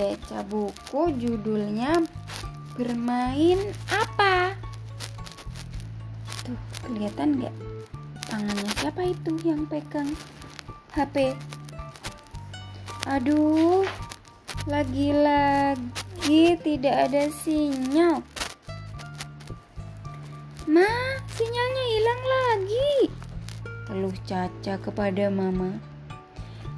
baca buku judulnya bermain apa? Tuh, kelihatan nggak? Tangannya siapa itu yang pegang HP? Aduh, lagi-lagi tidak ada sinyal. Ma, sinyalnya hilang lagi. Keluh Caca kepada Mama.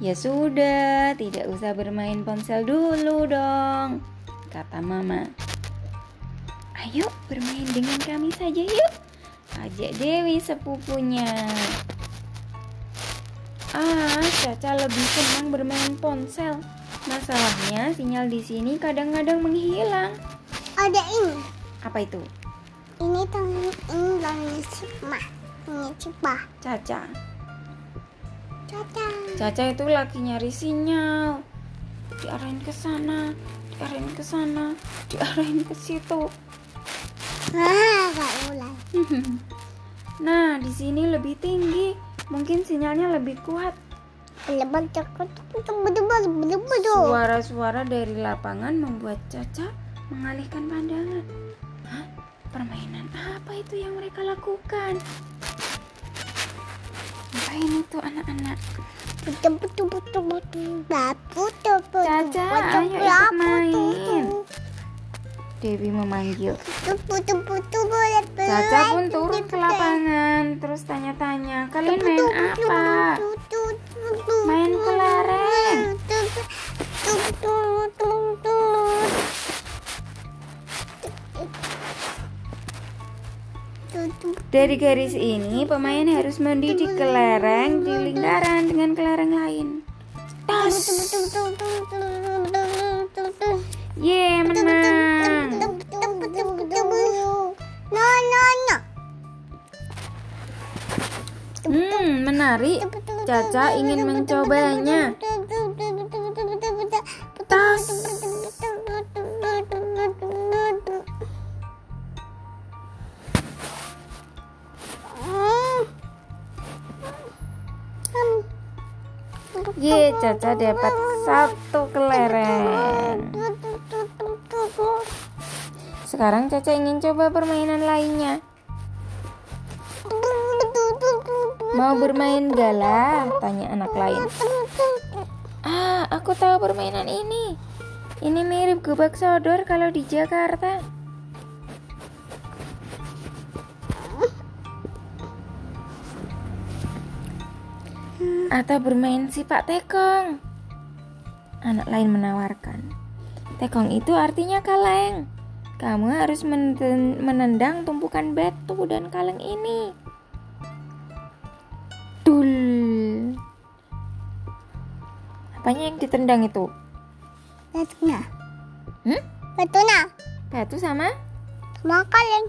Ya sudah, tidak usah bermain ponsel dulu dong, kata Mama. Ayo bermain dengan kami saja yuk, ajak Dewi sepupunya. Ah, Caca lebih senang bermain ponsel. Masalahnya sinyal di sini kadang-kadang menghilang. Ada ini. Apa itu? Ini tangan ini Cipah. Caca. Caca. Caca itu lagi nyari sinyal. Diarahin ke sana, diarahin ke sana, diarahin ke situ. Ah, gak. Nah, di sini lebih tinggi. Mungkin sinyalnya lebih kuat. Suara-suara dari lapangan membuat Caca mengalihkan pandangan. Hah? Permainan apa itu yang mereka lakukan? Ngapain itu anak-anak? Betul betul betul betul. Betul betul betul. Caca, ayo ikut main. Dewi memanggil. Caca pun turun ke lapangan, terus tanya-tanya, kalian main apa? Main kelereng. Dari garis ini, pemain harus mendidik kelereng di lingkaran dengan kelereng lain. Tas. Ye, menang. No, no, no. Hmm, menarik. Caca ingin mencobanya. Ye, Caca dapat satu kelereng. Sekarang Caca ingin coba permainan lainnya. Mau bermain gala? Tanya anak lain. Ah, aku tahu permainan ini. Ini mirip gubak sodor kalau di Jakarta. Atau bermain sipak tekong. Anak lain menawarkan. Tekong itu artinya kaleng. Kamu harus menendang tumpukan batu dan kaleng ini. Dul. Apanya yang ditendang itu? Betuna. Hmm? Betuna. Batu sama? Sama kaleng.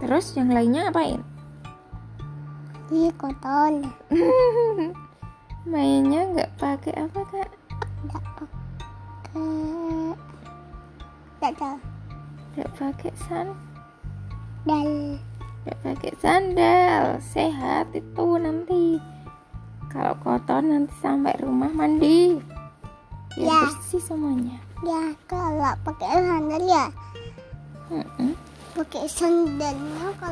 Terus yang lainnya apain? Ini kotor. Mainnya nggak pakai apa kak? Tidak pakai. Tidak tahu. Nggak pakai san, Dal. nggak pakai sandal. Sehat itu nanti. Kalau kotor nanti sampai rumah mandi. Biar Ya. bersih semuanya. Ya kalau pakai sandal ya. Mm-mm. Pakai sandalnya kalau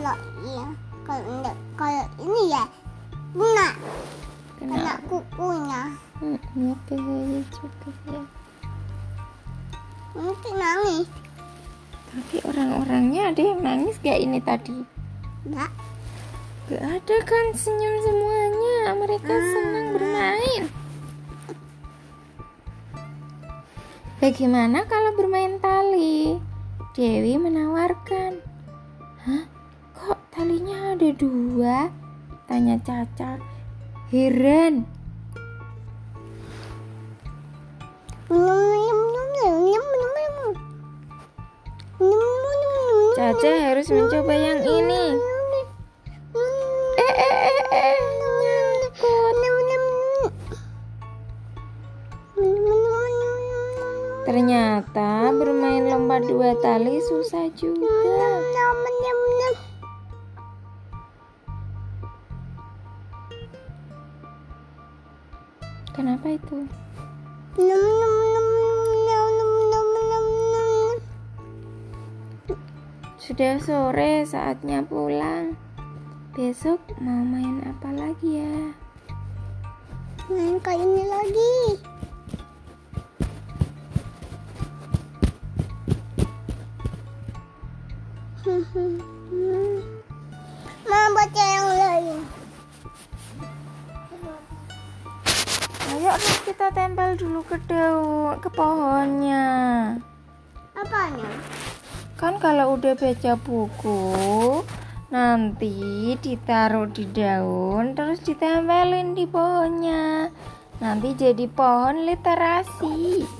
Kalau yang kalau enggak kalau ini ya kena kena Kena. kukunya. Mm, ya kayak juga ya. Mungkin nangis. Tapi orang-orangnya ada yang nangis gak ini tadi? Enggak. Gak ada kan senyum semuanya. Mereka senang bermain. Bagaimana kalau bermain tali? Dewi menawarkan. Hah? Dua? Tanya Caca. Heran. Caca harus mencoba yang ini. Eh, eh, eh, eh. Nyangkut. Ternyata bermain lompat dua tali susah juga. Num num. Sudah sore, saatnya pulang. Besok mau main apa lagi ya? Main kayak ini lagi. Mau baca yang lain. Ayo kita tempel dulu ke daun, ke pohonnya. Apanya? Kan kalau udah baca buku, nanti ditaruh di daun, terus ditempelin di pohonnya. Nanti jadi pohon literasi.